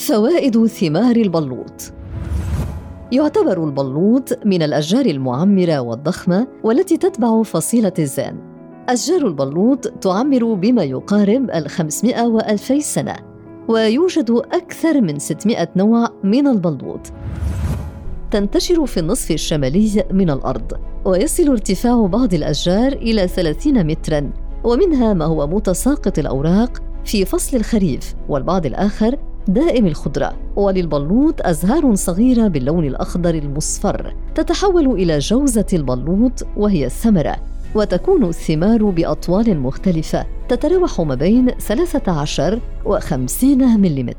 فوائد ثمار البلوط. يعتبر البلوط من الأشجار المعمرة والضخمة والتي تتبع فصيلة الزان. أشجار البلوط تعمر بما يقارب الخمسمائة وألفي سنة ويوجد أكثر من 600 نوع من البلوط. تنتشر في النصف الشمالي من الأرض ويصل ارتفاع بعض الأشجار إلى 30 متراً ومنها ما هو متساقط الأوراق في فصل الخريف والبعض الآخر دائم الخضرة وللبلوط أزهار صغيرة باللون الأخضر المصفر تتحول إلى جوزة البلوط وهي الثمرة وتكون الثمار بأطوال مختلفة تتراوح ما بين 13 و 50 ملم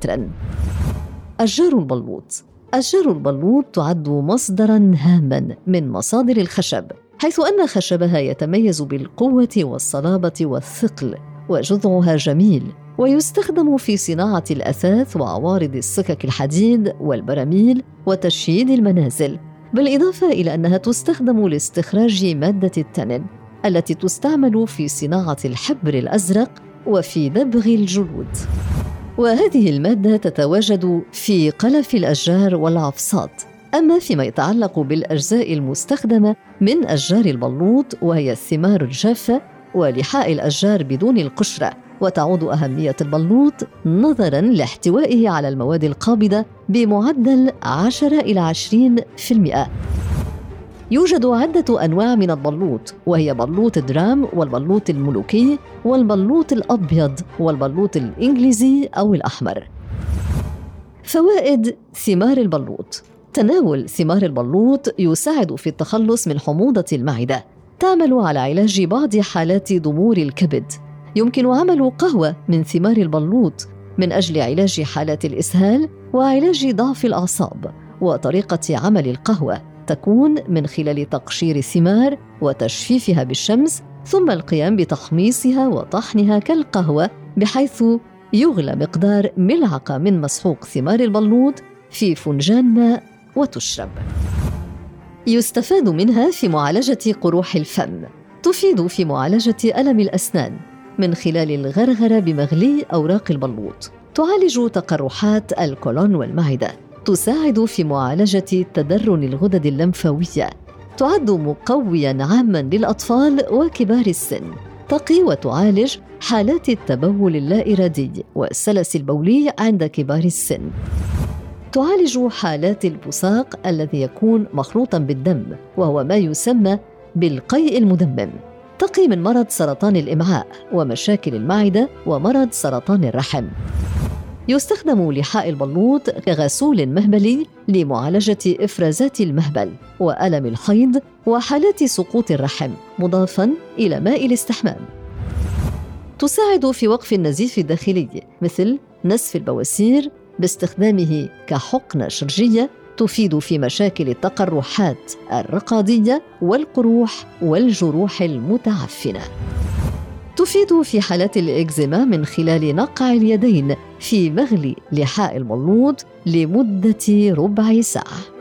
أشجار البلوط. أشجار البلوط تعد مصدرا هاما من مصادر الخشب حيث أن خشبها يتميز بالقوة والصلابة والثقل وجذعها جميل. ويستخدم في صناعة الأثاث وعوارض السكك الحديد والبراميل وتشييد المنازل بالإضافة إلى أنها تستخدم لاستخراج مادة التنن التي تستعمل في صناعة الحبر الأزرق وفي دبغ الجلود. وهذه المادة تتواجد في قلف الأشجار والعفصات. أما فيما يتعلق بالأجزاء المستخدمة من أشجار البلوط وهي الثمار الجافة ولحاء الأشجار بدون القشرة وتعود أهمية البلوط نظراً لاحتوائه على المواد القابضة بمعدل 10 إلى 20%. يوجد عدة أنواع من البلوط وهي بلوط درام والبلوط الملوكي والبلوط الأبيض والبلوط الإنجليزي أو الأحمر. فوائد ثمار البلوط تناول ثمار البلوط يساعد في التخلص من حموضة المعدة تعمل على علاج بعض حالات ضمور الكبد يمكن عمل قهوة من ثمار البلوط من أجل علاج حالات الإسهال وعلاج ضعف الأعصاب وطريقة عمل القهوة تكون من خلال تقشير الثمار وتجفيفها بالشمس ثم القيام بتحميصها وطحنها كالقهوة بحيث يغلى مقدار ملعقة من مسحوق ثمار البلوط في فنجان ماء وتشرب. يستفاد منها في معالجة قروح الفم. تفيد في معالجة ألم الأسنان. من خلال الغرغرة بمغلي أوراق البلوط تعالج تقرحات الكولون والمعدة. تساعد في معالجة تدرن الغدد اللمفاوية. تعد مقويا عاما للأطفال وكبار السن. تقي وتعالج حالات التبول اللا إرادي والسلس البولي عند كبار السن. تعالج حالات البصاق الذي يكون مخلوطا بالدم وهو ما يسمى بالقيء المدمم. تقي من مرض سرطان الامعاء ومشاكل المعدة ومرض سرطان الرحم. يستخدم لحاء البلوط كغسول مهبلي لمعالجة إفرازات المهبل وألم الحيض وحالات سقوط الرحم مضافا إلى ماء الاستحمام. تساعد في وقف النزيف الداخلي مثل نسف البواسير باستخدامه كحقنة شرجية تفيد في مشاكل التقرحات الرقادية والقروح والجروح المتعفنة. تفيد في حالات الإكزيما من خلال نقع اليدين في مغلي لحاء الملوط لمدة ربع ساعة.